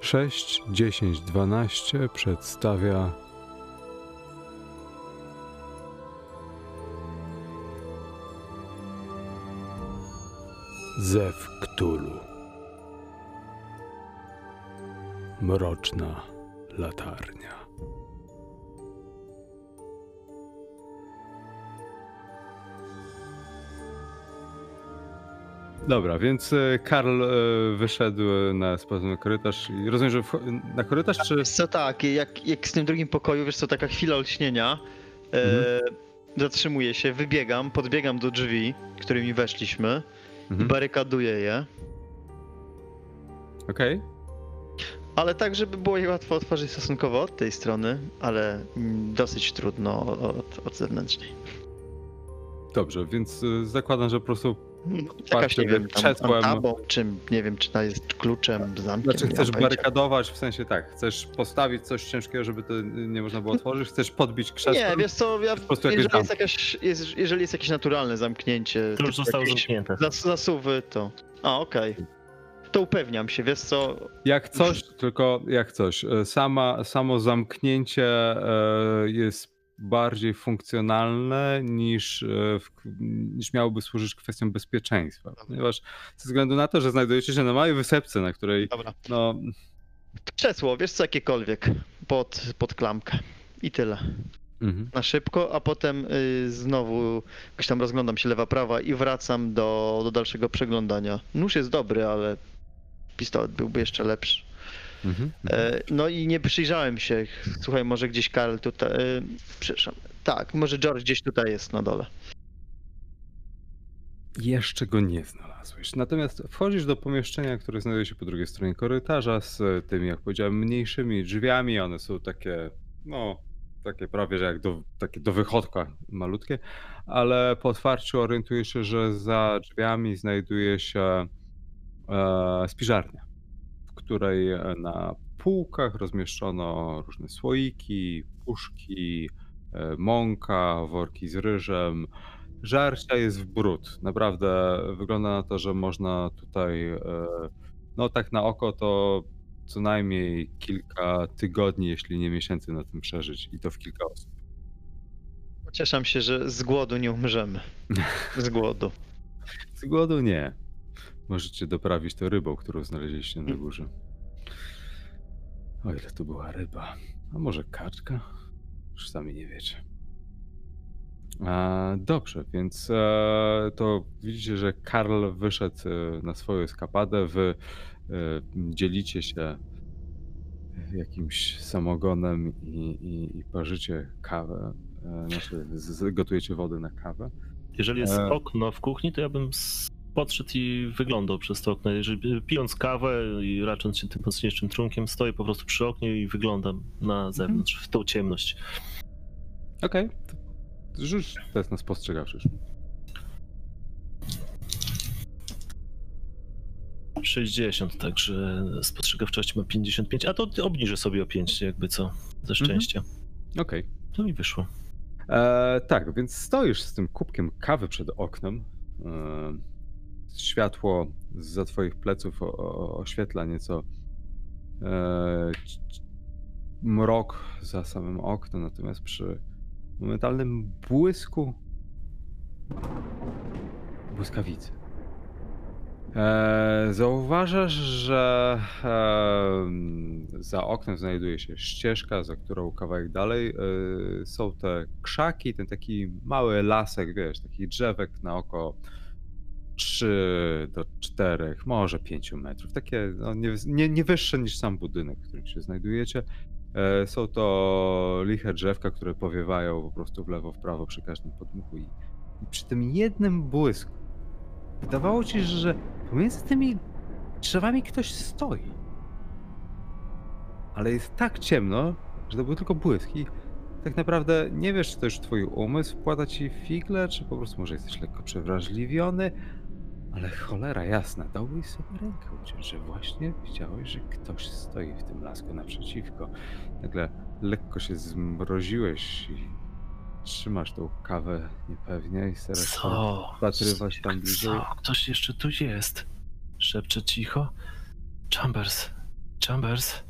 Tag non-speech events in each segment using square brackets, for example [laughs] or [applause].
6, 10, 12 przedstawia Zew Ktulu. Mroczna latarnia. Dobra, więc e, Karl e, wyszedł na spazmy korytarz i rozumiem, że na korytarz czy... Wiesz co, tak, jak, jak z tym drugim pokoju, wiesz co, taka chwila olśnienia, e, Mhm. zatrzymuję się, wybiegam, podbiegam do drzwi, którymi weszliśmy i Mhm. barykaduję je, Okej. ale tak, żeby było je łatwo otworzyć stosunkowo od tej strony, ale dosyć trudno od, od zewnętrznej. Dobrze, więc e, zakładam, że po prostu Jakaś, nie wiem, tam antabą, czym, nie wiem, czy to jest kluczem, zamkiem, Znaczy nie chcesz barykadować, w sensie tak, chcesz postawić coś ciężkiego, żeby to nie można było otworzyć, chcesz podbić krzesło. Nie, wiesz co, ja, po prostu jakieś jeżeli, jest jakaś, jest, jeżeli jest jakieś naturalne zamknięcie, zostało jakieś zamknięte. zas, zasuwy, to... A, okej. To upewniam się, wiesz co, Jak coś, tylko jak coś. e, Sama, samo zamknięcie e, jest bardziej funkcjonalne niż, e, niż miałoby służyć kwestiom bezpieczeństwa. Ponieważ ze względu na to, że znajdujecie się na małej wysepce, na której Dobra. no, Krzesło, wiesz co, jakiekolwiek pod, pod klamkę. I tyle. mhm. Na szybko, a potem y, znowu gdzieś tam rozglądam się lewa, prawa i wracam do, do dalszego przeglądania. Nóż jest dobry, ale pistolet byłby jeszcze lepszy. Mhm. E, no i nie przyjrzałem się. Słuchaj, może gdzieś Karl tutaj. Y, przepraszam. Tak, może George gdzieś tutaj jest na dole. Jeszcze go nie znalazłeś. Natomiast wchodzisz do pomieszczenia, które znajduje się po drugiej stronie korytarza z e, tymi, jak powiedziałem, mniejszymi drzwiami. One są takie, no, takie prawie, że jak do, takie do wychodka malutkie, ale po otwarciu orientujesz się, że za drzwiami znajduje się e, spiżarnia, której e, na półkach rozmieszczono różne słoiki, puszki, e, mąka, worki z ryżem, Żarcia jest w brud. Naprawdę wygląda na to, że można tutaj, e, no tak na oko to co najmniej kilka tygodni, jeśli nie miesięcy na tym przeżyć i to w kilka osób. Cieszam się, że z głodu nie umrzemy. Z głodu. Z głodu nie. Możecie doprawić to rybą, którą znaleźliście na górze. O ile to była ryba. A może kaczka? Już sami nie wiecie. E, dobrze, więc e, to widzicie, że Karl wyszedł e, na swoją eskapadę. Wy e, dzielicie się jakimś samogonem i, i, i parzycie kawę. E, znaczy, gotujecie wodę na kawę. Jeżeli jest okno w kuchni, to ja bym podszedł i wyglądał przez to okno. Jeżeli pijąc kawę i racząc się tym mocniejszym trunkiem, stoję po prostu przy oknie i wyglądam na zewnątrz, w tą ciemność. Okej. to Rzuć test na spostrzegawczość. 60, także spostrzegawczości ma 55, a to obniżę sobie o 5, jakby co, ze szczęścia. Okej. To mi wyszło. E, tak, więc stoisz z tym kubkiem kawy przed oknem. E, światło za twoich pleców oświetla nieco e, mrok za samym oknem, natomiast przy momentalnym błysku błyskawicy. E, zauważasz, że e, za oknem znajduje się ścieżka, za którą kawałek dalej e, są te krzaki, ten taki mały lasek, wiesz, takich drzewek na oko 3 do 4, może 5 metrów. Takie no, nie, nie, nie wyższe niż sam budynek, w którym się znajdujecie. E, są to liche drzewka, które powiewają po prostu w lewo, w prawo przy każdym podmuchu i, i przy tym jednym błysku wydawało ci się, że pomiędzy tymi drzewami ktoś stoi. Ale jest tak ciemno, że to był tylko błysk i tak naprawdę nie wiesz, czy to już twój umysł wkłada ci figle, czy po prostu może jesteś lekko przewrażliwiony, ale cholera jasna, dałbyś sobie rękę uciąć, że właśnie widziałeś, że ktoś stoi w tym lasku naprzeciwko. Nagle lekko się zmroziłeś i trzymasz tą kawę niepewnie i starasz się Co? wpatrywać tam bliżej. Co? Ktoś jeszcze tu jest. Szepcze cicho. Chambers, Chambers,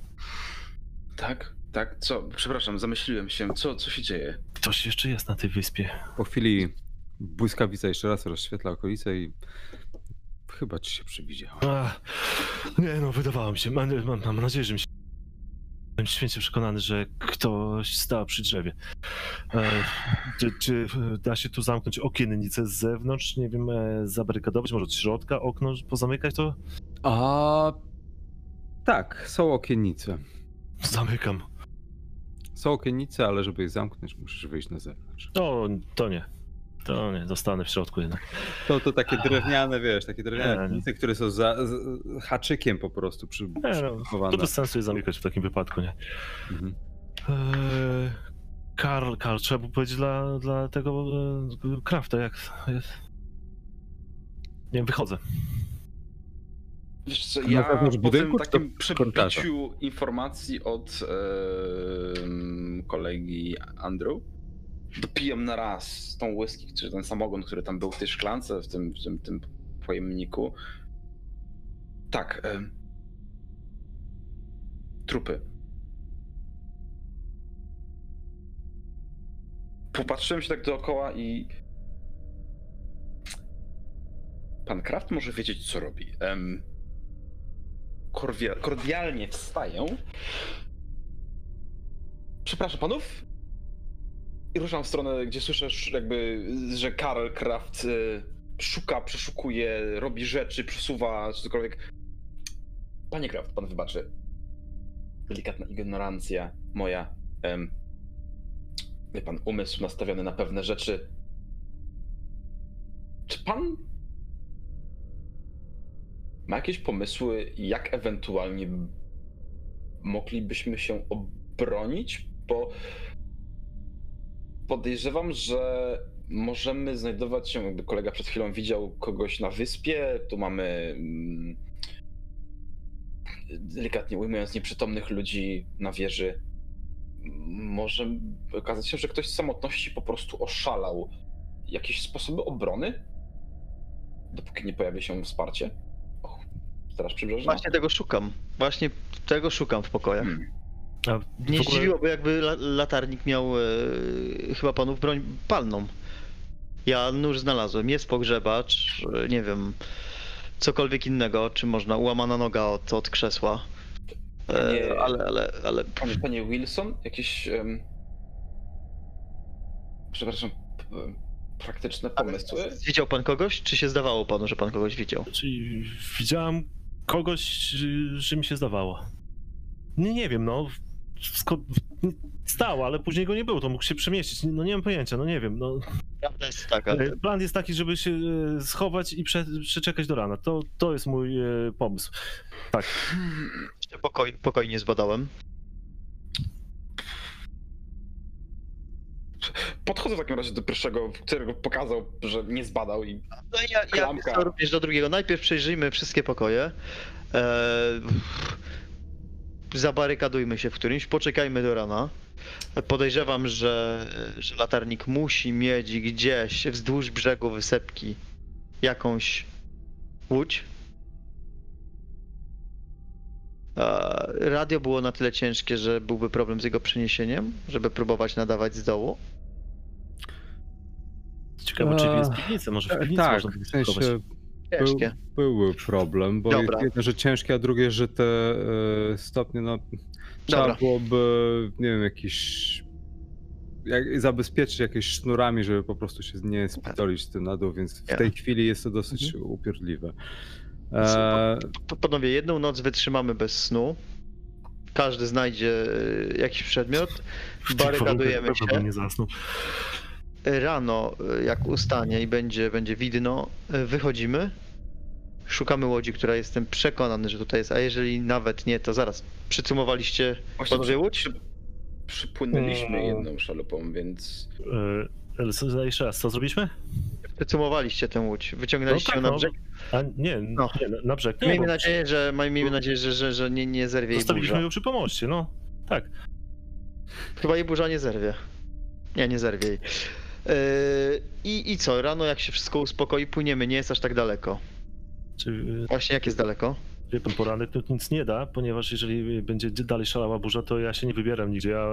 Tak, tak, co? Przepraszam, zamyśliłem się. Co, co się dzieje? ktoś jeszcze jest na tej wyspie. Po chwili błyskawica jeszcze raz rozświetla okolice i chyba ci się przewidziało. A, nie no, wydawało mi się. Mam, mam, mam nadzieję, że mi się... Jestem święcie przekonany, że ktoś stał przy drzewie. E, czy, czy da się tu zamknąć okiennicę z zewnątrz? Nie wiem, e, zabarykadować, może od środka okno pozamykać to? A tak, są okiennice. Zamykam. Są okiennice, ale żeby je zamknąć, musisz wyjść na zewnątrz. O, to nie. To nie, zostanę w środku jednak. To, to takie drewniane, wiesz, takie drewniane Nie, nie. okiennice, które są za, z, haczykiem po prostu przy, Nie, no, to bez sensu jest zamykać w takim wypadku, nie? Mhm. Eee, Karl, Karl, trzeba było powiedzieć dla, dla tego e, Krafta, jak jest. Nie wiem, wychodzę. Wiesz co, ja po budynku, tym takim przebiciu informacji od kolegi Andrew dopijam na raz tą whisky, czy ten samogon, który tam był w tej szklance, w tym, w tym, tym pojemniku. Tak. em, trupy. Popatrzyłem się tak dookoła i Pan Kraft może wiedzieć, co robi. Korwia- kordialnie wstaję. Przepraszam panów. I ruszam w stronę, gdzie słyszę sz- jakby, że Karl Kraft y, szuka, przeszukuje, robi rzeczy, przesuwa, czy cokolwiek. Panie Kraft, pan wybaczy. Delikatna ignorancja moja. Em, wie pan, umysł nastawiony na pewne rzeczy. Czy pan ma jakieś pomysły, jak ewentualnie moglibyśmy się obronić? Bo podejrzewam, że możemy znajdować się, jakby kolega przed chwilą widział kogoś na wyspie, tu mamy mm, delikatnie ujmując nieprzytomnych ludzi na wieży. Może okazać się, że ktoś z samotności po prostu oszalał. Jakieś sposoby obrony? Dopóki nie pojawi się wsparcie? Och, Straż Przybrzeżna? Właśnie tego szukam. Właśnie tego szukam w pokojach. Hmm. Nie ogóle- zdziwiłoby, jakby la latarnik miał e, chyba panów broń palną. Ja nóż znalazłem. Jest pogrzebacz, e, nie wiem, cokolwiek innego, czy można ułamana noga od, od krzesła. E, Nie. ale, ale, ale Panie, panie Wilson, jakieś. em, przepraszam, praktyczne pomysły? widział pan kogoś, czy się zdawało panu, że pan kogoś widział? Czyli widziałem kogoś, y, że mi się zdawało. Nie, nie wiem, no. Stał, ale później go nie było, to mógł się przemieścić. No nie mam pojęcia, no nie wiem. No. Prawda jest taka. E, Plan jest taki, żeby się e, schować i prze, przeczekać do rana. To, to jest mój e, pomysł. Tak. Jeszcze pokoj, pokoj nie zbadałem. Podchodzę w takim razie do pierwszego, którego pokazał, że nie zbadał i No i ja, ja również do drugiego. Najpierw przejrzyjmy wszystkie pokoje. Eee, zabarykadujmy się w którymś, poczekajmy do rana. Podejrzewam, że, że latarnik musi mieć gdzieś wzdłuż brzegu wysepki jakąś łódź. Radio było na tyle ciężkie, że byłby problem z jego przeniesieniem, żeby próbować nadawać z dołu. Ciekawe, czy jest piwnica. Może w E, piwnicy Tak, można by w sensie był, były problem, bo Dobra. jedno, że ciężkie, a drugie, że te e, stopnie, no trzeba Dobra. byłoby, nie wiem, jakiś jak, zabezpieczyć jakieś sznurami, żeby po prostu się nie spitolić tym na dół, więc w Ja. tej chwili jest to dosyć upierdliwe. E, To Panowie, jedną noc wytrzymamy bez snu. Każdy znajdzie e, jakiś przedmiot. Barykadujemy się. nie zasnął. Rano, e, jak ustanie i będzie, będzie widno, e, wychodzimy. Szukamy łodzi, która jestem przekonany, że tutaj jest. A jeżeli nawet nie, to zaraz. Przycumowaliście Właśnie panowie łódź? przy, przypłynęliśmy Mm. jedną szalupą, więc ale co- jeszcze raz, co zrobiliśmy? Przycumowaliście tę łódź. Wyciągnęliście No ją tak, na no. brzeg. A nie, No. nie na- na brzeg nie, Miejmy bo nadzieję, że, miejmy nadzieję, że, że, że nie, nie zerwie jej zostawiliśmy burza. ją przy pomoście, no. Tak. Chyba jej burza nie zerwie. Nie, nie zerwie jej. Yy, i, I co, rano jak się wszystko uspokoi, płyniemy, nie jest aż tak daleko. Czy, Właśnie jak jest daleko? wie pan, poranek to nic nie da, ponieważ jeżeli będzie dalej szalała burza, to ja się nie wybieram nigdzie. Ja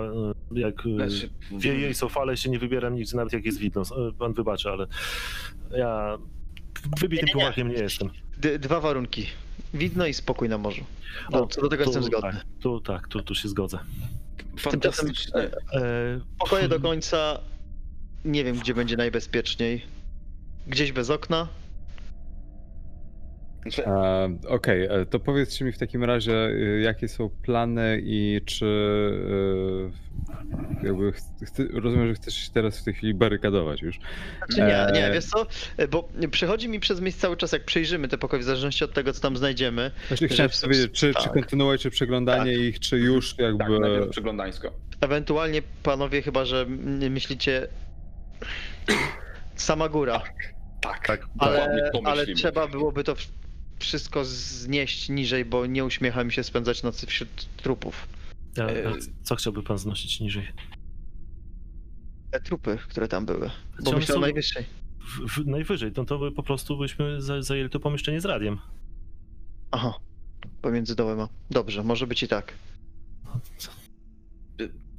e, jak e, Znaczy, wieje i są fale, się nie wybieram nigdzie, nawet jak jest widno. E, Pan wybaczy, ale ja wybitym pływakiem nie jestem. D- dwa warunki. Widno i spokój na morzu. O, co do tego tu, jestem zgodny. Tak, tu tak, tu, tu się zgodzę. Fantastycznie. E, Pokoje do końca. Nie wiem, gdzie będzie najbezpieczniej. Gdzieś bez okna. Znaczy, Okej, e, to powiedzcie mi w takim razie, e, jakie są plany i czy e, jakby rozumiem, że chcesz się teraz w tej chwili barykadować już. Czy nie, nie, wiesz co? Bo przechodzi mi przez myśl cały czas, jak przejrzymy te pokoje, w zależności od tego, co tam znajdziemy. Właśnie chciałem w- się dowiedzieć, czy, czy tak. kontynuujecie przeglądanie ich, czy już jakby... tak, najpierw przeglądańsko. Ewentualnie, panowie, chyba że myślicie. Sama góra. Tak, Tak, Ale, dokładnie to ale trzeba byłoby to wszystko znieść niżej, bo nie uśmiecha mi się spędzać nocy wśród trupów. a, a E, co chciałby pan znosić niżej? Te trupy, które tam były. Bo myślę są- najwyższej. W, w, najwyżej, no to by po prostu byśmy za- zajęli to pomieszczenie z radiem. Aha. Pomiędzy dołem a. Dobrze, może być i tak.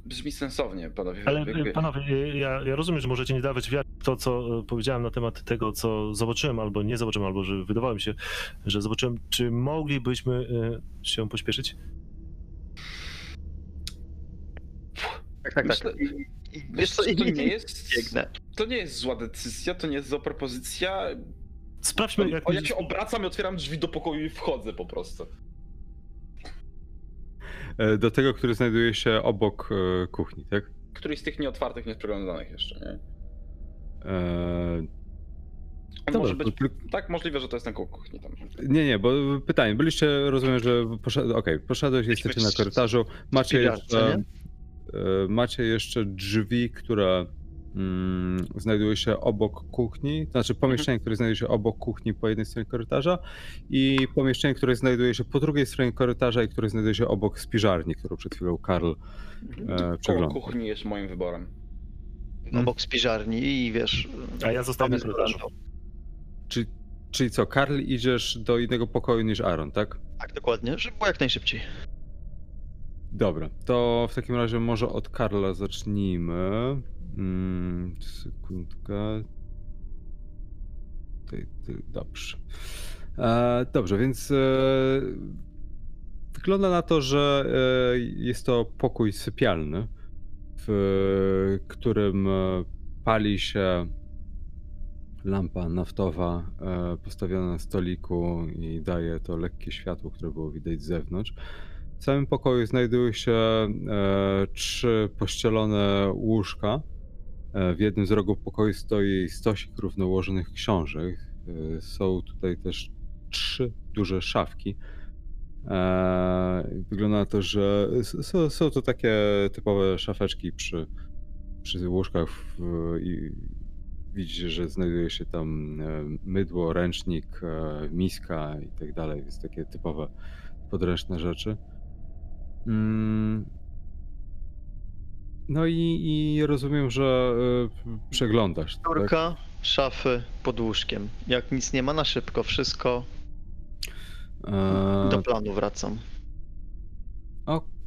Brzmi sensownie, panowie. Ale jakby- e, panowie, e, ja, ja rozumiem, że możecie nie dawać wiary w to, co e, powiedziałem na temat tego, co zobaczyłem, albo nie zobaczyłem, albo że wydawało mi się, że zobaczyłem. Czy moglibyśmy się pośpieszyć? Tak, tak, Myślę- tak. I, i, wiesz co, to nie jest, to nie jest zła decyzja, to nie jest zła propozycja. Sprawdźmy, jak... O, ja się obracam i otwieram drzwi do pokoju i wchodzę po prostu. E, Do tego, który znajduje się obok e, kuchni, tak? Któryś z tych nieotwartych, nieprzeglądanych jeszcze, nie? E, A Dobra, może to być... tylko- Tak, możliwe, że to jest koło kuchni tam. Nie, nie, bo pytanie, byliście, rozumiem, że poszedł, okej, poszedłeś, jesteście na korytarzu, macie jeszcze, e, macie jeszcze drzwi, które mm, znajdują się obok kuchni, to znaczy pomieszczenie, które znajduje się obok kuchni po jednej stronie korytarza i pomieszczenie, które znajduje się po drugiej stronie korytarza i które znajduje się obok spiżarni, którą przed chwilą Karl Koło e, przeglądał. kuchni jest moim wyborem. Obok spiżarni i wiesz. A ja zostaję na korytarzu. Czy, czyli co, Karl idziesz do innego pokoju niż Aaron, tak? Tak, dokładnie, żeby było jak najszybciej. Dobra, to w takim razie może od Karla zacznijmy. Mm, ty, dobrze. E, dobrze, więc e, wygląda na to, że e, jest to pokój sypialny, w którym pali się lampa naftowa postawiona na stoliku i daje to lekkie światło, które było widać z zewnątrz. W samym pokoju znajdują się trzy pościelone łóżka. E, w jednym z rogów pokoju stoi stosik równo ułożonych książek. E, są tutaj też trzy duże szafki. E, wygląda na to, że są, to takie typowe szafeczki przy, przy łóżkach i widzicie, że znajduje się tam mydło, ręcznik, miska i tak dalej, takie typowe podręczne rzeczy. No i, i rozumiem, że y, przeglądasz. Tak? Turka, szafy pod łóżkiem. Jak nic nie ma na szybko, wszystko E, do planu wracam.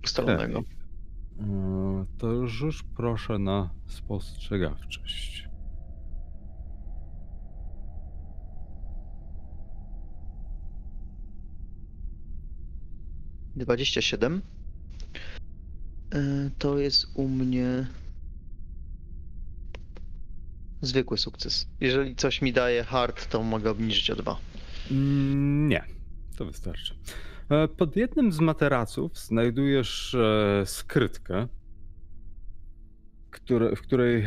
Ustalonego. E, To rzuć proszę na spostrzegawczość. Dwadzieścia siedem. E, To jest u mnie zwykły sukces. Jeżeli coś mi daje hard, to mogę obniżyć o dwa. Mm, Nie, to wystarczy. E, Pod jednym z materaców znajdujesz e, skrytkę, w której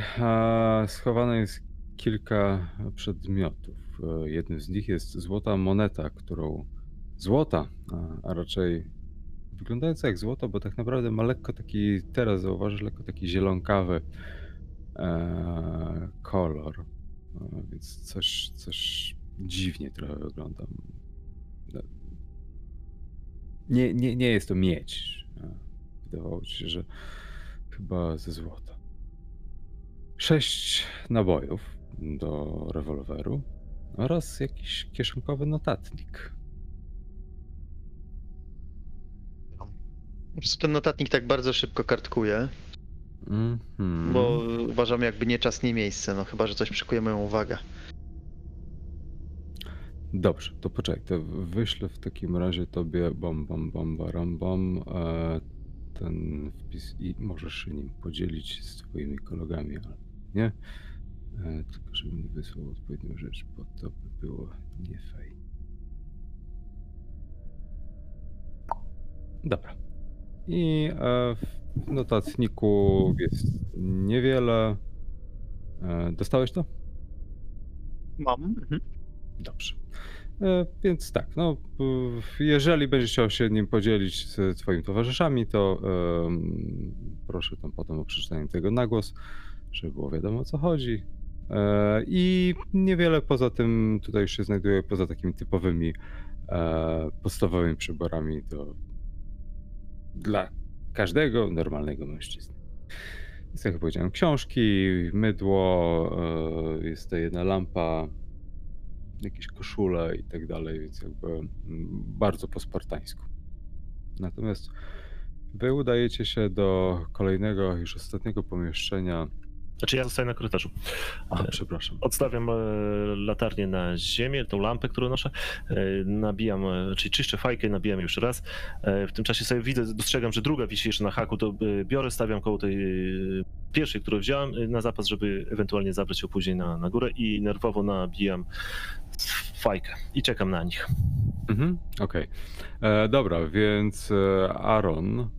schowane jest kilka przedmiotów. Jednym z nich jest złota moneta, którą złota, a raczej wyglądająca jak złoto, bo tak naprawdę ma lekko taki, teraz zauważysz, lekko taki zielonkawy e, kolor. E, Więc coś, coś dziwnie trochę wygląda. No. Nie, nie, nie jest to miedź. E, Wydawało ci się, że chyba ze złota. Sześć nabojów do rewolweru oraz jakiś kieszonkowy notatnik. Po prostu ten notatnik tak bardzo szybko kartkuje, Mhm. bo uważam jakby nie czas, nie miejsce, no chyba, że coś przykuje moją uwagę. Dobrze, to poczekaj, to wyślę w takim razie tobie bom, bom, bom, baram, bom, e, ten wpis i możesz się nim podzielić z twoimi kolegami, ale nie? E, tylko żebym nie wysłał odpowiednią rzecz, bo to by było nie fej. Dobra. I e, w notatniku jest niewiele. E, dostałeś to? Mam. Mhm. Dobrze. E, Więc tak, no, jeżeli będziesz chciał się nim podzielić z twoimi towarzyszami, to proszę tam potem o przeczytanie tego na głos, żeby było wiadomo o co chodzi. I niewiele poza tym tutaj się znajduje, poza takimi typowymi podstawowymi przyborami to dla każdego normalnego mężczyzny. Jest, jak powiedziałem, książki, mydło, e, jest to jedna lampa, jakieś koszule i tak dalej, więc jakby mm, bardzo po spartańsku. Natomiast wy udajecie się do kolejnego, już ostatniego pomieszczenia. Znaczy ja zostaję na korytarzu. A, przepraszam. Odstawiam e, latarnię na ziemię, tą lampę, którą noszę, e, nabijam, e, czyli czyszczę fajkę, nabijam jeszcze raz. W tym czasie sobie widzę, dostrzegam, że druga wisi jeszcze na haku, to biorę, stawiam koło tej pierwszej, którą wziąłem na zapas, żeby ewentualnie zabrać ją później na, na górę i nerwowo nabijam fajkę i czekam na nich. Mhm, okej. E, Dobra, więc Aaron,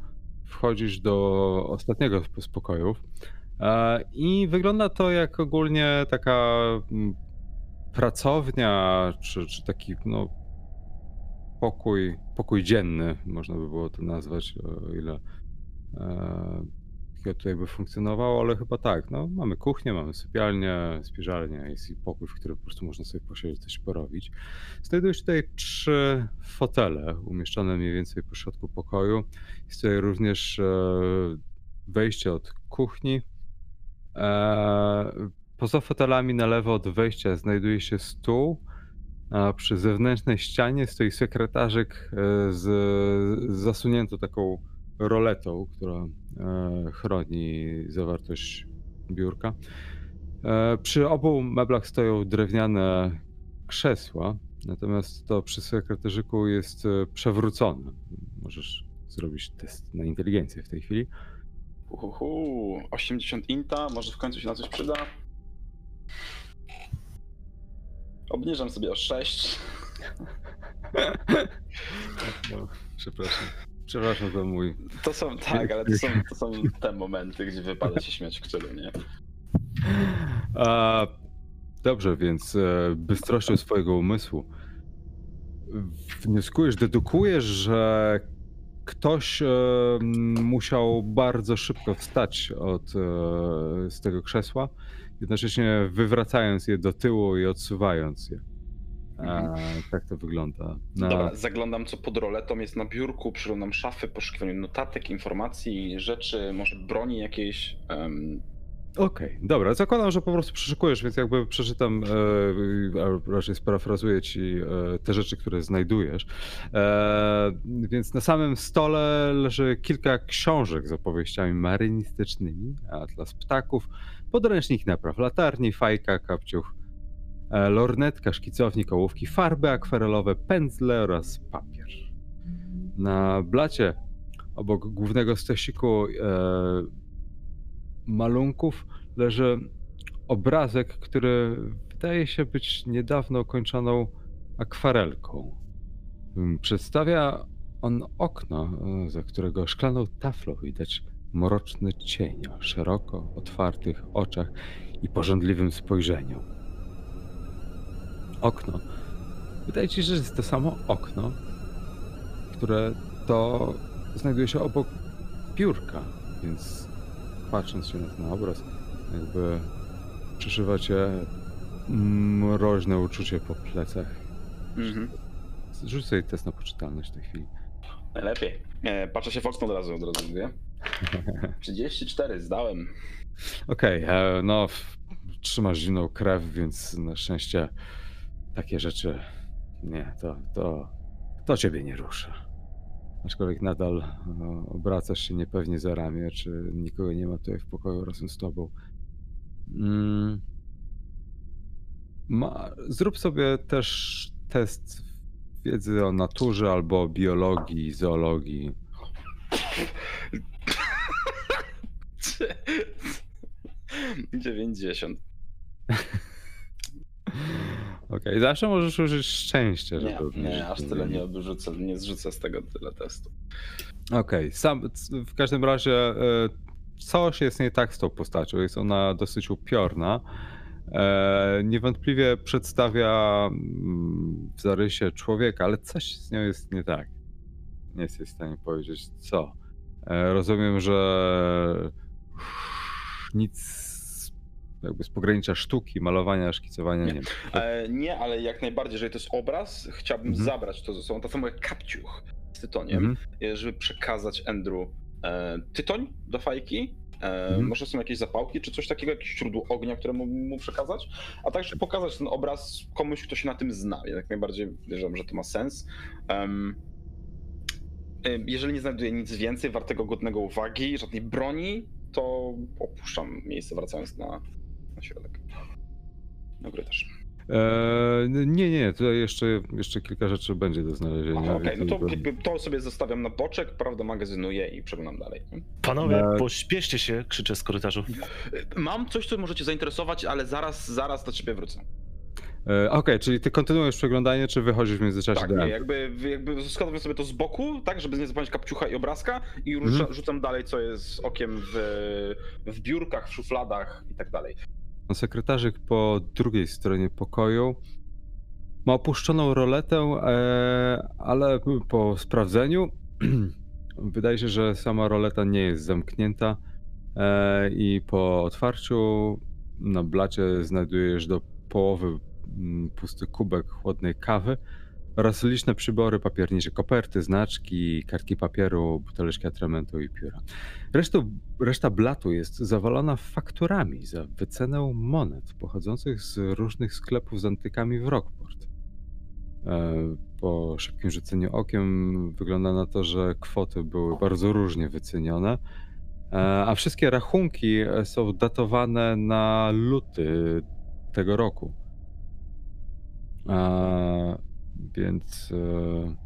wchodzisz do ostatniego z pokojów i wygląda to jak ogólnie taka mm, pracownia, czy, czy taki no, pokój, pokój dzienny, można by było to nazwać, o ile e, tutaj by funkcjonowało, ale chyba tak, no mamy kuchnię, mamy sypialnię, spiżalnię, jest i pokój, w którym po prostu można sobie posiedzieć, coś porobić. Znajdują się tutaj trzy fotele umieszczone mniej więcej po środku pokoju. Jest tutaj również e, wejście od kuchni. E, Poza fotelami na lewo od wejścia znajduje się stół. A przy zewnętrznej ścianie stoi sekretarzyk e, z, z zasuniętą taką roletą, która e, chroni zawartość biurka. Przy obu meblach stoją drewniane krzesła, natomiast to przy sekretarzyku jest e, przewrócone. Możesz zrobić test na inteligencję w tej chwili. Uhuhu, 80 inta, może w końcu się na coś przyda. Obniżam sobie o 6. No, przepraszam. Przepraszam za mój. To są, tak, ale to są, to są te momenty, gdzie wypada się śmiać w czyle, nie? A, dobrze, więc e, bystrością swojego umysłu wnioskujesz, dedukujesz, że ktoś e, musiał bardzo szybko wstać od, e, z tego krzesła, jednocześnie wywracając je do tyłu i odsuwając je. A, tak to wygląda. Na, Dobra, zaglądam co pod roletą jest na biurku, przyglądam szafy, poszukiwaniu notatek, informacji, rzeczy, może broni jakiejś. em, Okej, dobra. Zakładam, że po prostu przeszukujesz, więc jakby przeczytam, e, raczej sparafrazuję ci e, te rzeczy, które znajdujesz. E, więc na samym stole leży kilka książek z opowieściami marynistycznymi, atlas ptaków, podręcznik napraw latarni, fajka, kapciuch, e, lornetka, szkicownik, ołówki, farby akwarelowe, pędzle oraz papier. Na blacie obok głównego stosiku e, malunków leży obrazek, który wydaje się być niedawno kończoną akwarelką. Mm, Przedstawia on okno, e, za którego szklaną taflą widać mroczny cień o szeroko otwartych oczach i pożądliwym spojrzeniu. Okno. Wydaje ci się, że jest to samo okno, które to znajduje się obok biurka, więc patrząc się na obraz, jakby przeszywa cię mroźne uczucie po plecach. Mhm. Rzuć sobie test na poczytalność w tej chwili. Najlepiej. E, patrzę się okno od razu, od razu mówię. [laughs] 34, zdałem. Okej, e, no trzymasz zimną krew, więc na szczęście takie rzeczy nie, to, to, to ciebie nie rusza. Aczkolwiek nadal e, obracasz się niepewnie za ramię, czy nikogo nie ma tutaj w pokoju razem z tobą. Mm. Ma, zrób sobie też test wiedzy o naturze albo biologii, zoologii. [laughs] Dziewięćdziesiąt. [laughs] Okej, zawsze możesz użyć szczęścia, żeby Nie, obniżyć nie, aż tyle nie odrzucę, nie zrzucę z tego tyle testu. Okej, sam c- w każdym razie e, coś jest nie tak z tą postacią. Jest ona dosyć upiorna. E, niewątpliwie przedstawia mm, w zarysie człowieka, ale coś z nią jest nie tak. Nie jesteś w stanie powiedzieć co. E, rozumiem, że nic jakby z pogranicza sztuki, malowania, szkicowania nie, Nie. E, nie, ale jak najbardziej, jeżeli to jest obraz, chciałbym Mhm. zabrać to ze sobą, tak samo jak kapciuch z tytoniem, Mhm. e, żeby przekazać Andrew e, tytoń do fajki. E, Mhm. Może są jakieś zapałki, czy coś takiego, jakieś źródło ognia, które mu, mu przekazać, a także pokazać ten obraz komuś, kto się na tym zna. Ja jak najbardziej wierzę, że to ma sens. E, jeżeli nie znajduję nic więcej wartego, godnego uwagi, żadnej broni, to opuszczam miejsce, wracając na, na środek. Na górę też. E, nie, nie, tutaj jeszcze, jeszcze kilka rzeczy będzie do znalezienia. Okej, więc no to to sobie zostawiam na boczek, prawda, magazynuję i przeglądam dalej. Panowie, E, pośpieszcie się, krzyczę z korytarzu. Mam coś, co możecie zainteresować, ale zaraz, zaraz do ciebie wrócę. E, Okej, czyli ty kontynuujesz przeglądanie, czy wychodzisz w międzyczasie Tak, nie, jakby, jakby składam sobie to z boku, tak, żeby nie zapomnieć kapciucha i obrazka i rusza, Mhm. rzucam dalej, co jest z okiem w, w biurkach, w szufladach i tak dalej. Sekretarzyk po drugiej stronie pokoju. Ma opuszczoną roletę, e, ale po sprawdzeniu [clears throat] wydaje się, że sama roleta nie jest zamknięta e, i po otwarciu na blacie znajdujesz do połowy mm, pusty kubek chłodnej kawy oraz liczne przybory papiernicze, koperty, znaczki, kartki papieru, buteleczki atramentu i pióra. Resztą, reszta blatu jest zawalona fakturami za wycenę monet pochodzących z różnych sklepów z antykami w Rockport. E, Po szybkim rzuceniu okiem wygląda na to, że kwoty były bardzo różnie wycenione, e, a wszystkie rachunki e, są datowane na luty tego roku. Więc e,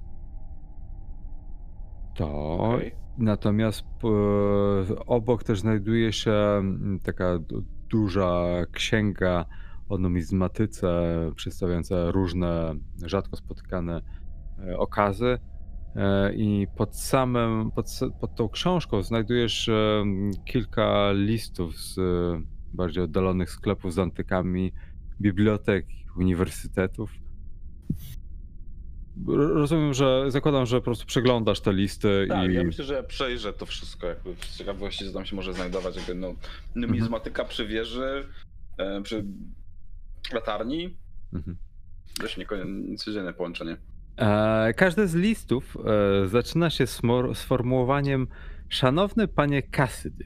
to. Natomiast e, obok też znajduje się taka du- duża księga o numizmatyce, przedstawiająca różne rzadko spotykane e, okazy. I pod samym, pod, pod tą książką znajdujesz kilka listów z bardziej oddalonych sklepów z antykami, bibliotek, uniwersytetów. Rozumiem, że zakładam, że po prostu przeglądasz te listy Tak, i. ja myślę, że przejrzę to wszystko, jakby z ciekawości, co tam się może znajdować, jakby no, numizmatyka przy wieży, e, przy latarni, Mhm. dość nieco- codzienne połączenie. E, każdy z listów e, zaczyna się sformułowaniem Szanowny panie Kasydy.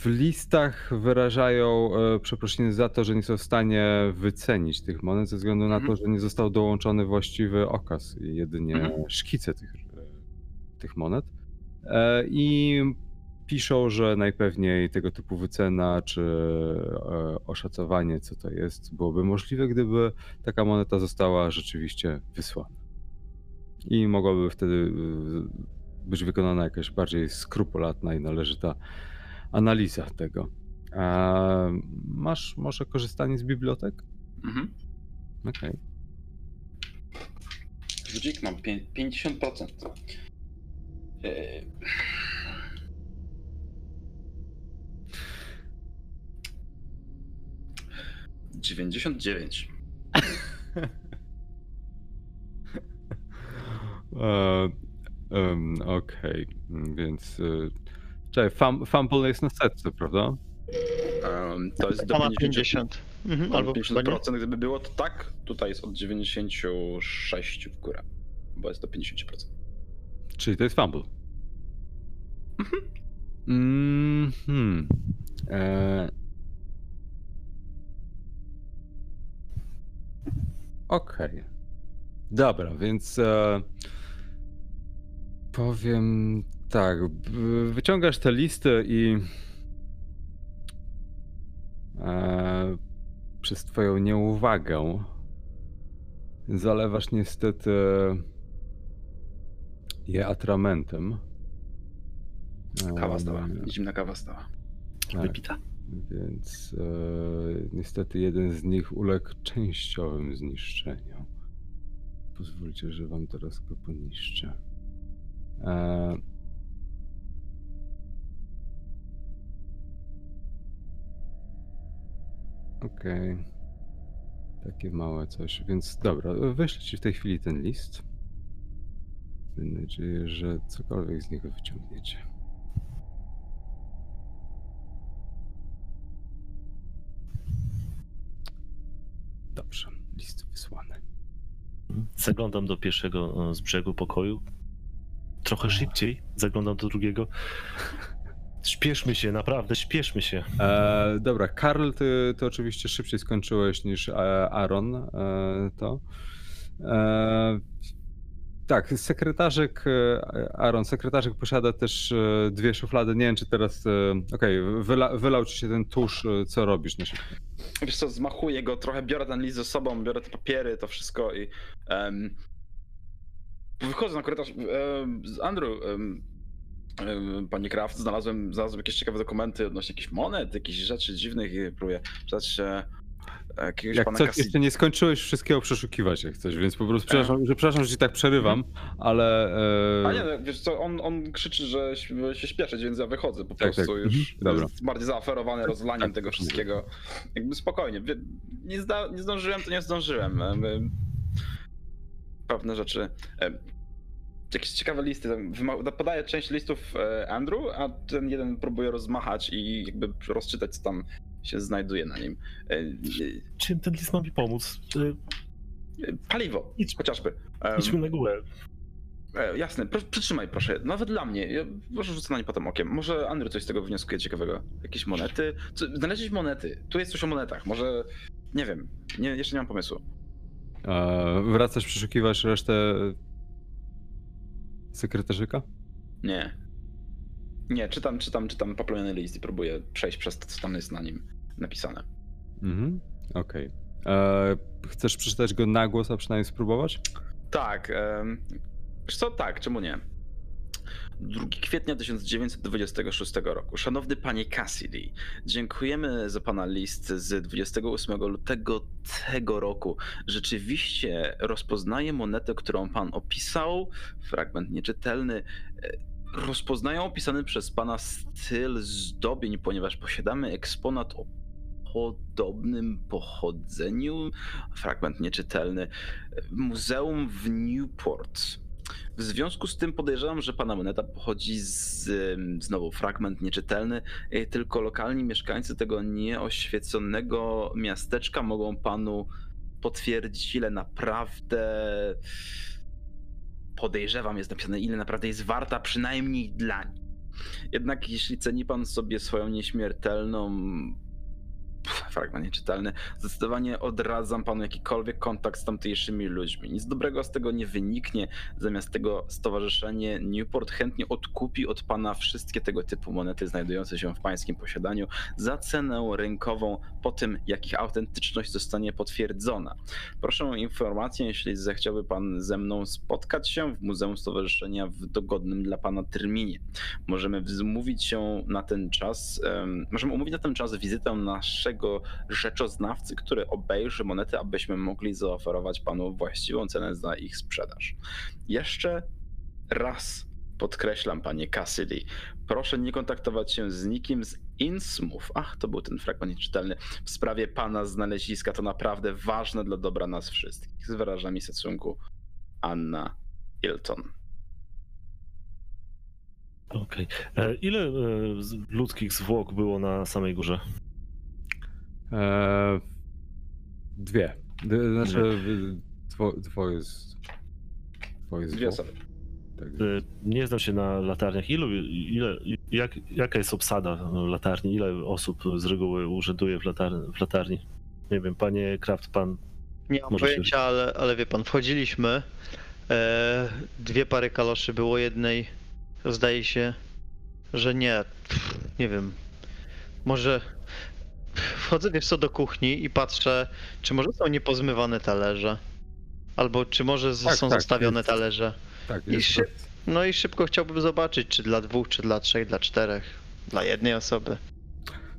W listach wyrażają e, przeprosiny za to, że nie są w stanie wycenić tych monet ze względu na to, Mhm. że nie został dołączony właściwy okaz, jedynie Mhm. szkice tych, e, tych monet. E, I piszą, że najpewniej tego typu wycena czy oszacowanie, co to jest, byłoby możliwe, gdyby taka moneta została rzeczywiście wysłana. I mogłaby wtedy być wykonana jakaś bardziej skrupulatna i należyta analiza tego. A masz może korzystanie z bibliotek? Mhm. Okej. Rzucik mam pię- 50%. E, Dziewięćdziesiąt dziewięć. [laughs] E, Okej, więc. Czekaj, fum, fumble jest na setce, prawda? Um, to jest do Ponad 50. 50. Mhm, Albo albo chyba nie. 50% gdyby było, to tak. Tutaj jest od 96 w górę. Bo jest do 50%. Czyli to jest fumble. Mm, hmm. E... Okej. Dobra, więc e... powiem tak. Wyciągasz tę listę i e, przez twoją nieuwagę zalewasz niestety je atramentem. Kawa stała. E, Zimna kawa stała. tak. Wypita. Więc e, niestety jeden z nich uległ częściowym zniszczeniu. Pozwólcie, że wam teraz go poniszczę. E, Okej. Takie małe coś. Więc dobra, wyślę ci w tej chwili ten list. Mam nadzieję, że cokolwiek z niego wyciągniecie. Dobrze, list wysłany. Zaglądam do pierwszego e, z brzegu pokoju. Trochę szybciej zaglądam do drugiego. Śpieszmy się, naprawdę, śpieszmy się. E, dobra, Karl, ty, ty oczywiście szybciej skończyłeś niż e, Aaron e, to. E, tak, sekretarzyk, e, Aaron, sekretarzyk posiada też e, dwie szuflady. Nie wiem, czy teraz. Okej, wyla, wylał ci się ten tusz, co robisz na. Wiesz co, zmachuję go trochę, biorę ten list ze sobą, biorę te papiery, to wszystko i... em, wychodzę na korytarz. Um, Andrew, um, panie Kraft, znalazłem, znalazłem jakieś ciekawe dokumenty odnośnie jakichś monet, jakichś rzeczy dziwnych i próbuję czytać się jakiegoś Jak pana coś, jeszcze nie skończyłeś wszystkiego przeszukiwać, jak coś, więc po prostu przepraszam, że, przepraszam, że ci tak przerywam, ale. E, A nie, wiesz co, on, on krzyczy, że się śpieszyć, więc ja wychodzę po Tak, prostu tak, już. mhm, dobra. Jest bardziej zaaferowany rozlaniem Tak, tego tak. wszystkiego. Jakby spokojnie. Nie, zda, nie zdążyłem, to nie zdążyłem. Jakby Pewne rzeczy. Jakieś ciekawe listy. wyma- Podaję część listów e, Andrew, a ten jeden próbuje rozmachać i jakby rozczytać, co tam się znajduje na nim. E, Czym ten list ma mi pomóc? E, e, Paliwo, Idź. chociażby. Idźmy na górę. E, jasne, proszę, przytrzymaj proszę, nawet dla mnie. Ja może rzucę na nie potem okiem. Może Andrew coś z tego wnioskuje ciekawego. Jakieś monety? Co, monety. Tu jest coś o monetach. Może. Nie wiem. Nie, jeszcze nie mam pomysłu. e, wracasz przeszukiwać resztę sekretarzyka? Nie. Nie, czytam, czytam, czytam poplamiony list i próbuję przejść przez to, co tam jest na nim napisane. Mhm, okej. E, Chcesz przeczytać go na głos, a przynajmniej spróbować? Tak. Wiesz co? Tak, czemu nie? 2 kwietnia 1926 roku. Szanowny panie Cassidy, dziękujemy za pana list z 28 lutego tego roku. Rzeczywiście rozpoznaję monetę, którą pan opisał. Fragment nieczytelny. E, Rozpoznaję opisany przez pana styl zdobień, ponieważ posiadamy eksponat o podobnym pochodzeniu. Fragment nieczytelny. Muzeum w Newport. W związku z tym podejrzewam, że pana moneta pochodzi z, znowu fragment nieczytelny, y, tylko lokalni mieszkańcy tego nieoświeconego miasteczka mogą panu potwierdzić, ile naprawdę podejrzewam jest napisane, ile naprawdę jest warta przynajmniej dla nich. Jednak jeśli ceni pan sobie swoją nieśmiertelną fragment nieczytelny. Zdecydowanie odradzam panu jakikolwiek kontakt z tamtejszymi ludźmi. Nic dobrego z tego nie wyniknie. Zamiast tego stowarzyszenie Newport chętnie odkupi od pana wszystkie tego typu monety znajdujące się w pańskim posiadaniu za cenę rynkową po tym, jak ich autentyczność zostanie potwierdzona. Proszę o informację, jeśli zechciałby pan ze mną spotkać się w Muzeum Stowarzyszenia w dogodnym dla pana terminie. Możemy wzmówić się na ten czas, em, możemy umówić na ten czas wizytę naszego rzeczoznawcy, który obejrzy monety, abyśmy mogli zaoferować panu właściwą cenę za ich sprzedaż. Jeszcze raz podkreślam, panie Cassidy, proszę nie kontaktować się z nikim z Innsmouth. Ach, to był ten fragment nieczytelny. W sprawie pana znaleziska to naprawdę ważne dla dobra nas wszystkich. Z wyrażami szacunku, Anna Hilton. Okej. E, Ile e, ludzkich zwłok było na samej górze? E, Dwie. D- Znaczy, dwo, dwoje z... Dwoje z Dwie osoby. Tak. Nie znam się na latarniach. Ilu, ile, jak, jaka jest obsada latarni? Ile osób z reguły urzęduje w, latar, w latarni? Nie wiem, panie Kraft, pan Nie mam Może się- pojęcia, ale, ale wie pan, wchodziliśmy E, dwie pary kaloszy było jednej. Zdaje się, że nie. Pff, Nie wiem. Może wchodzę wiesz co do kuchni i patrzę, czy może są niepozmywane talerze. Albo czy może z- Tak, są tak, zostawione jest. talerze. Tak, I jest szyb- No i szybko chciałbym zobaczyć, czy dla dwóch, czy dla trzech, dla czterech, dla jednej osoby.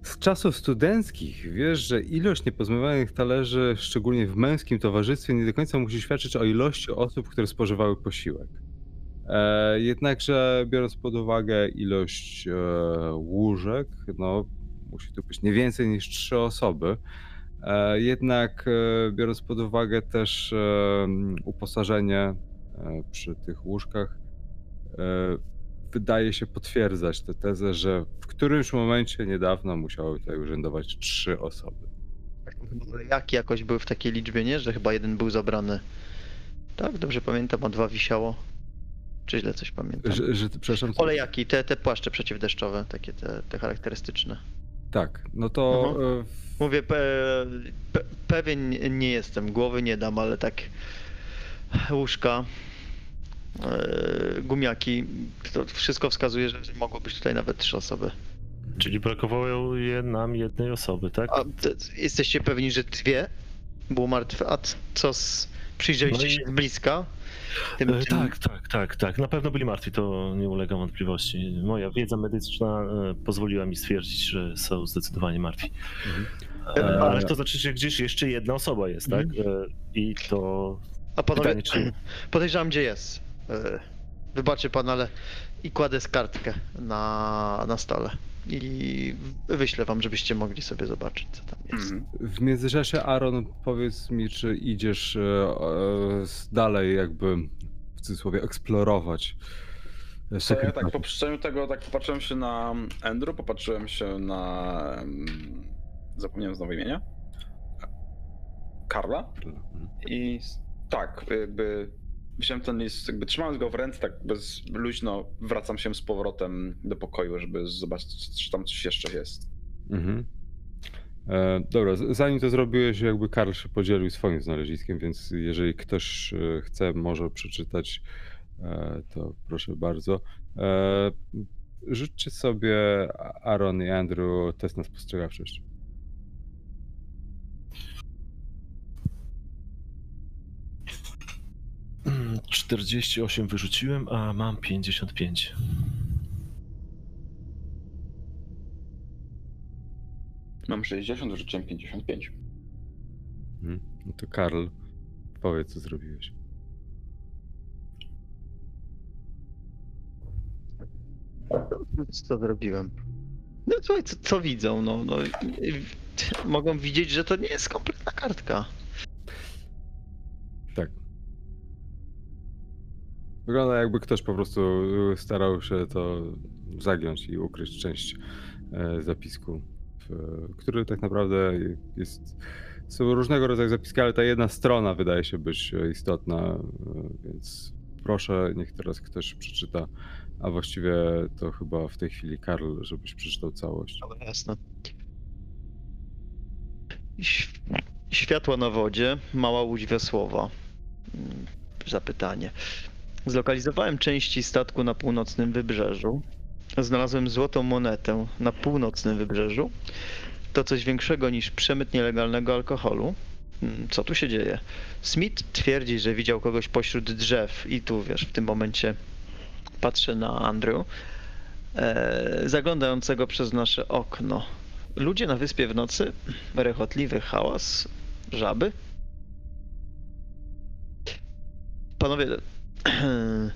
Z czasów studenckich wiesz, że ilość niepozmywanych talerzy, szczególnie w męskim towarzystwie, nie do końca musi świadczyć o ilości osób, które spożywały posiłek. E, jednakże, biorąc pod uwagę ilość e, łóżek, no, musi tu być nie więcej niż trzy osoby. E, jednak, e, biorąc pod uwagę też e, uposażenie przy tych łóżkach, wydaje się potwierdzać tę tezę, że w którymś momencie niedawno musiały tutaj urzędować trzy osoby. Jak jakoś były w takiej liczbie, nie? Że chyba jeden był zabrany. Tak, dobrze pamiętam, a dwa wisiało. Czy źle coś pamiętam? Że, że, przepraszam. Olejaki, te, te płaszcze przeciwdeszczowe, takie te, te charakterystyczne. Tak, no to Mhm. e, Mówię, pe, pe, pewien nie jestem, głowy nie dam, ale tak łóżka, e, gumiaki, to wszystko wskazuje, że mogło być tutaj nawet trzy osoby. Czyli brakowało je nam jednej osoby, tak? A te, jesteście pewni, że dwie było martwe? A co z... Przyjrzeliście No i- się z bliska? Tym, E, tym... Tak, tak, tak, tak. Na pewno byli martwi, to nie ulega wątpliwości. Moja wiedza medyczna e, pozwoliła mi stwierdzić, że są zdecydowanie martwi. E, Ale to znaczy, że gdzieś jeszcze jedna osoba jest, tak? E, I to A panowie, pytanie, czy... [clears throat] podejrzewam, gdzie jest. E, Wybaczy pan, ale i kładę z kartkę na, na stole. I wyślę wam, żebyście mogli sobie zobaczyć, co tam jest. Mhm. w międzyczasie Aaron, powiedz mi, czy idziesz e, e, dalej jakby w cudzysłowie eksplorować e, To ja tak po przeczytaniu tego tak popatrzyłem się na Andrew, popatrzyłem się na... em, Zapomniałem znowu imienia. Karla. Mhm. I s- tak, jakby wziąłem ten list, jakby trzymając go w ręce, tak bez luźno wracam się z powrotem do pokoju, żeby zobaczyć, czy tam coś jeszcze jest. Mhm. E, dobra, zanim to zrobiłeś, jakby Karl się podzielił swoim znaleziskiem, więc jeżeli ktoś e, chce, może przeczytać, e, to proszę bardzo. E, sobie, Aaron i Andrew, test na spostrzegawczość. 48 wyrzuciłem, a mam 55. Mam 60, rzuciłem 55. Mhm. No to Karl, powiedz, co zrobiłeś. Co zrobiłem? No słuchaj, co, co widzą? No, no, mogą widzieć, że to nie jest kompletna kartka. Tak. Wygląda jakby ktoś po prostu starał się to zagiąć i ukryć część e, zapisku, który tak naprawdę jest. Są różnego rodzaju zapiski, ale ta jedna strona wydaje się być istotna, e, więc proszę, niech teraz ktoś przeczyta, a właściwie to chyba w tej chwili Karl, żebyś przeczytał całość. Dobra, jasne. Światła na wodzie, mała łódź wiosłowa. Mm, Zapytanie. Zlokalizowałem części statku na północnym wybrzeżu. Znalazłem złotą monetę na północnym wybrzeżu. To coś większego niż przemyt nielegalnego alkoholu. Mm, Co tu się dzieje? Smith twierdzi, że widział kogoś pośród drzew i tu, wiesz, w tym momencie patrzę na Andrew, e, zaglądającego przez nasze okno. Ludzie na wyspie w nocy, rechotliwy hałas, żaby. Panowie, [clears throat]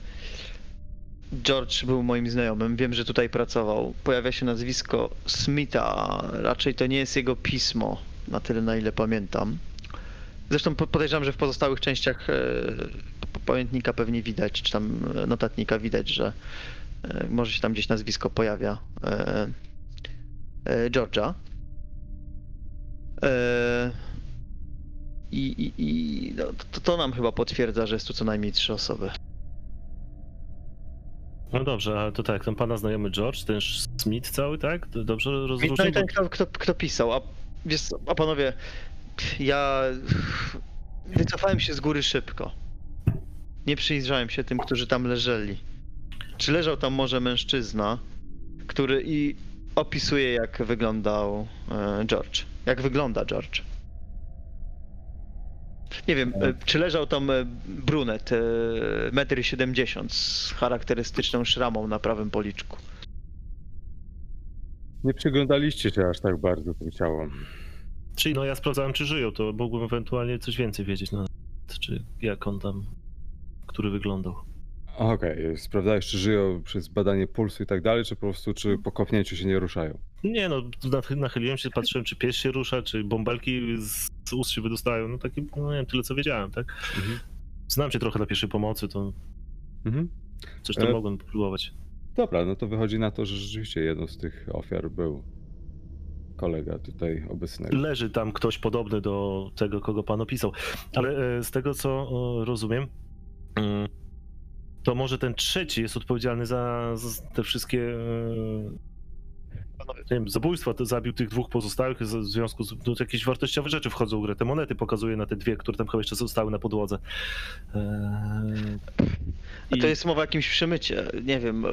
George był moim znajomym, wiem, że tutaj pracował. Pojawia się nazwisko Smitha, raczej to nie jest jego pismo, na tyle na ile pamiętam. Zresztą po- podejrzewam, że w pozostałych częściach e, pamiętnika pewnie widać, czy tam notatnika widać, że e, może się tam gdzieś nazwisko pojawia e, George'a. I, i, i no, to, to nam chyba potwierdza, że jest tu co najmniej trzy osoby. No dobrze, ale to tak, ten pana znajomy George, ten Smith cały, tak? Dobrze No i ten, kto, kto, kto pisał, a, wiesz, a panowie, ja wycofałem się z góry szybko. nie przyjrzałem się tym, którzy tam leżeli. Czy leżał tam może mężczyzna, który i opisuje, jak wyglądał e, George? Jak wygląda George? Nie wiem, e, czy leżał tam e, brunet, e, 1,70 m z charakterystyczną szramą na prawym policzku. Nie przyglądaliście się aż tak bardzo tym ciałom. Czyli no ja sprawdzałem, czy żyją, to mógłbym ewentualnie coś więcej wiedzieć na czy jak on tam, który wyglądał. Okej, sprawdzałeś, czy żyją przez badanie pulsu i tak dalej, czy po prostu, czy po kopnięciu się nie ruszają? Nie no, nach- nachyliłem się, patrzyłem, czy pies się rusza, czy bąbelki z, z ust się wydostają, no takie, no nie wiem, tyle co wiedziałem, tak? Mhm. Znam się trochę na pierwszej pomocy, to Mhm. coś tam E, mogłem próbować. Dobra, no to wychodzi na to, że rzeczywiście jedną z tych ofiar był kolega tutaj obecnego. Leży tam ktoś podobny do tego, kogo pan opisał. Ale e, z tego, co e, rozumiem, mm, to może ten trzeci jest odpowiedzialny za, za te wszystkie e, nie wiem, zabójstwa, to zabił tych dwóch pozostałych, w związku z no, jakieś wartościowe rzeczy wchodzą w grę. Te monety pokazuje na te dwie, które tam chyba jeszcze zostały na podłodze. Eee, A to i- jest mowa o jakimś przemycie. Nie wiem,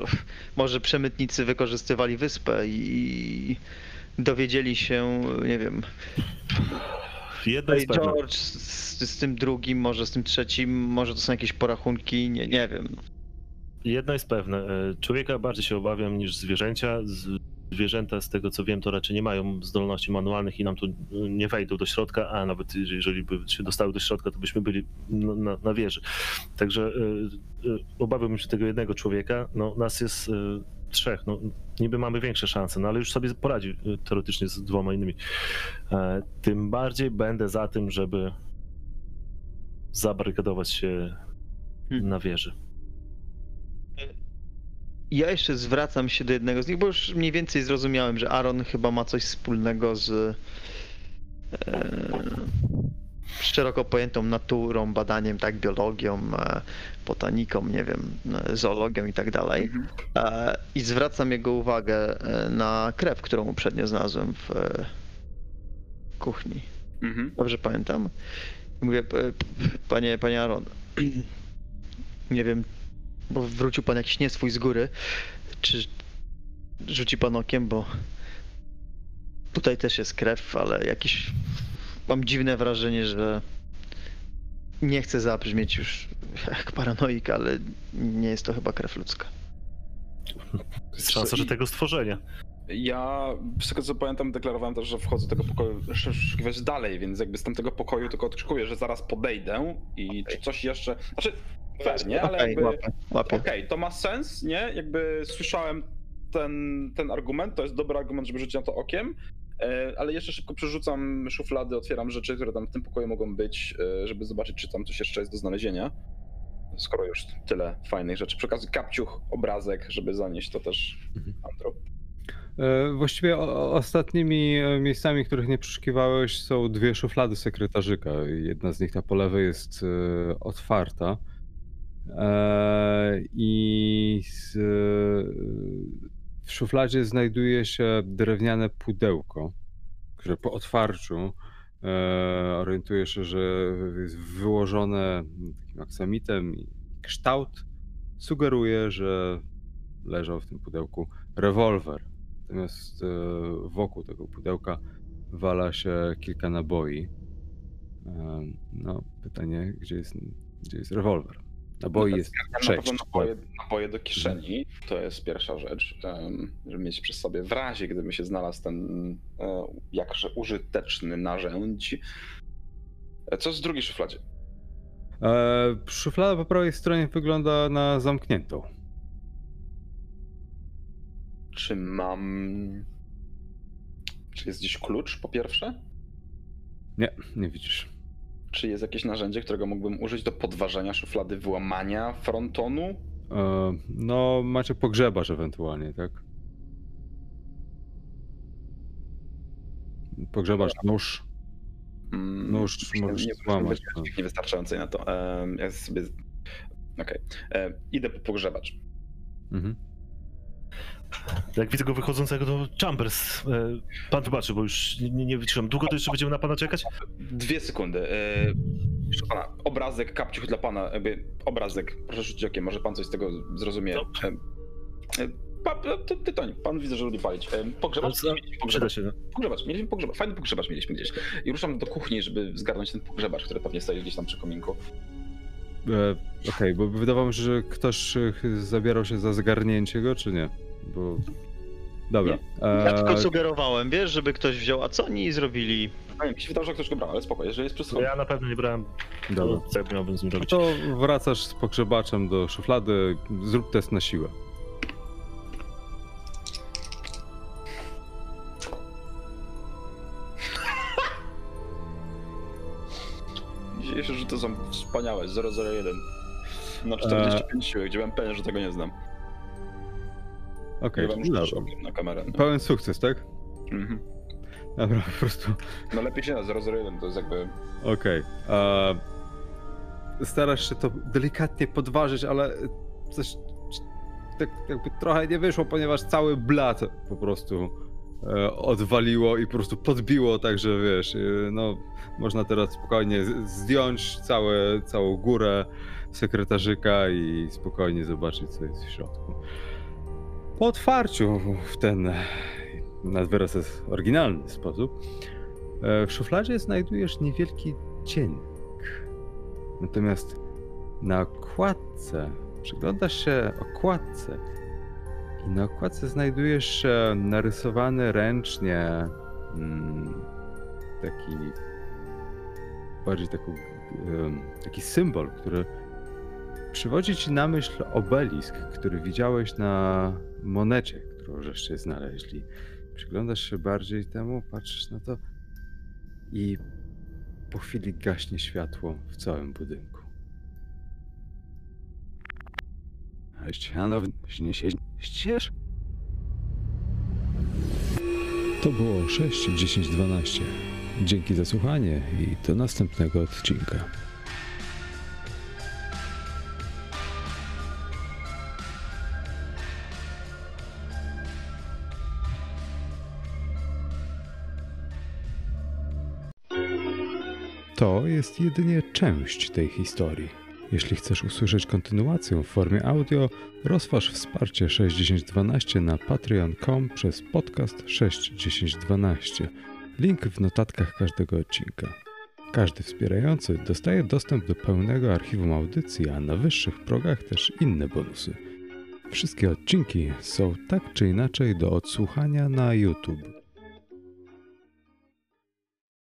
może przemytnicy wykorzystywali wyspę i dowiedzieli się, nie wiem, Jedno jest. George z, z tym drugim, może z tym trzecim, może to są jakieś porachunki, nie, nie wiem. Jedno jest pewne. e, Człowieka bardziej się obawiam niż zwierzęcia. Z- Zwierzęta, z tego co wiem, to raczej nie mają zdolności manualnych i nam tu nie wejdą do środka, a nawet jeżeli by się dostały do środka, to byśmy byli na, na, wieży. Także e, e, obawiałbym się tego jednego człowieka. No, nas jest e, trzech. No, niby mamy większe szanse, no ale już sobie poradzi teoretycznie z dwoma innymi. Tym bardziej będę za tym, żeby zabarykadować się Hmm. na wieży. Ja jeszcze zwracam się do jednego z nich, bo już mniej więcej zrozumiałem, że Aaron chyba ma coś wspólnego z e, szeroko pojętą naturą, badaniem, tak, biologią, e, botaniką, nie wiem, e, zoologią i tak dalej. Mhm. E, I zwracam jego uwagę e, na krew, którą uprzednio znalazłem w kuchni. Mhm. Dobrze pamiętam? Mówię, "P- panie, panie Aaron, [clears throat] nie wiem, bo wrócił pan jakiś nieswój z góry, czy rzuci pan okiem, bo tutaj też jest krew, ale jakiś, mam dziwne wrażenie, że nie chcę zabrzmieć już jak paranoik, ale nie jest to chyba krew ludzka. Jest szansa, że tego stworzenia. Ja, z tego co pamiętam, deklarowałem też, że wchodzę do tego pokoju przeszukiwać dalej, więc jakby z tamtego pokoju tylko oczekuję, że zaraz podejdę i czy coś jeszcze... Znaczy, fair, nie? Ale Okej, jakby... łapię, łapię. Okej, to ma sens, nie? Jakby słyszałem ten, ten argument, to jest dobry argument, żeby rzucić na to okiem, e, ale jeszcze szybko przerzucam szuflady, otwieram rzeczy, które tam w tym pokoju mogą być, e, żeby zobaczyć, czy tam coś jeszcze jest do znalezienia. Skoro już tyle fajnych rzeczy. Przy okazji kapciuch, obrazek, żeby zanieść to też Mhm. Andro. E, Właściwie ostatnimi miejscami, których nie przeszukiwałeś, są dwie szuflady sekretarzyka. Jedna z nich, ta po lewej, jest otwarta. E, I e, w szufladzie znajduje się drewniane pudełko, które po otwarciu e, orientuje się, że jest wyłożone takim aksamitem i kształt sugeruje, że leżał w tym pudełku rewolwer. Natomiast wokół tego pudełka wala się kilka naboi. No, pytanie, gdzie jest, gdzie jest rewolwer? Naboi jest Na sześć. naboje, naboje do kieszeni, to jest pierwsza rzecz, żeby mieć przy sobie w razie, gdyby się znalazł ten e, jakże użyteczny narzędź. E, Co z drugiej szufladzie? E, Szuflada po prawej stronie wygląda na zamkniętą. Czy mam. Czy jest gdzieś klucz po pierwsze? Nie, nie widzisz. Czy jest jakieś narzędzie, którego mógłbym użyć do podważenia szuflady, wyłamania frontonu? E, No, macie pogrzebasz ewentualnie, tak? Pogrzebasz nóż. Mm, Nóż nie- możesz nie, złamać, Nie, no. niewystarczającej na to. Em, Ja sobie. Okej. E, Idę po pogrzebacz. Mhm. Jak widzę go wychodzącego, to Chambers. e, Pan wybaczy, bo już nie, nie wytrzymam. Długo to jeszcze będziemy na pana czekać? Dwie sekundy. E, Proszę pana, obrazek, kapciuch dla pana, jakby obrazek. Proszę rzucić okiem, może pan coś z tego zrozumie. Dobrze. Em, Pa, ty, tytoń, pan widzę, że lubi palić. Pogrzebacz? Co? Mieliśmy pogrzebacz. się, no. Pogrzebacz, mieliśmy pogrzebacz. Fajny pogrzebacz mieliśmy gdzieś. I ruszam do kuchni, żeby zgarnąć ten pogrzebacz, który pewnie stoi gdzieś tam przy kominku. E, Okej, bo wydawało mi się, że ktoś e, zabierał się za zgarnięcie go, czy nie? Bo... Dobra. Ja tylko E, sugerowałem, wiesz, żeby ktoś wziął, a co oni zrobili? A nie, mi się wydało, że ktoś go brał, ale spoko, jeżeli jest przy To ja na pewno nie brałem, Dobra. to co ja miałbym z nim robić? To wracasz z pogrzebaczem do szuflady, zrób test na siłę. [laughs] Dzisiejsze rzuty są wspaniałe, 001. Na 45 siły, gdzie byłem pewien, że tego nie znam. Okej, Okay, okay, na kamerę. No. Pełen sukces, tak? Mhm. Dobra, [laughs] po prostu. no lepiej się na 001, to jest jakby... Okej. e, Starasz się to delikatnie podważyć, ale coś tak jakby trochę nie wyszło, ponieważ cały blat po prostu e, odwaliło i po prostu podbiło, także wiesz, e, no można teraz spokojnie z- zdjąć całe, całą górę sekretarzyka i spokojnie zobaczyć, co jest w środku. Po otwarciu w ten nad wyraz oryginalny sposób e, w szufladzie znajdujesz niewielki dziennik. Natomiast na okładce przyglądasz się okładce i na okładce znajdujesz e, narysowany ręcznie mm, taki bardziej taką, em, taki symbol, który przywodzi ci na myśl obelisk, który widziałeś na monecie, którą żeście znaleźli. Przyglądasz się bardziej temu, patrzysz na to i po chwili gaśnie światło w całym budynku. Ściano śnie się ścież. To było 6, 10, 12. Dzięki za słuchanie i do następnego odcinka. Jest jedynie część tej historii. Jeśli chcesz usłyszeć kontynuację w formie audio, rozważ wsparcie 6012 na patreon.com przez podcast 61012. Link w notatkach każdego odcinka. Każdy wspierający dostaje dostęp do pełnego archiwum audycji, a na wyższych progach też inne bonusy. Wszystkie odcinki są tak czy inaczej do odsłuchania na YouTube.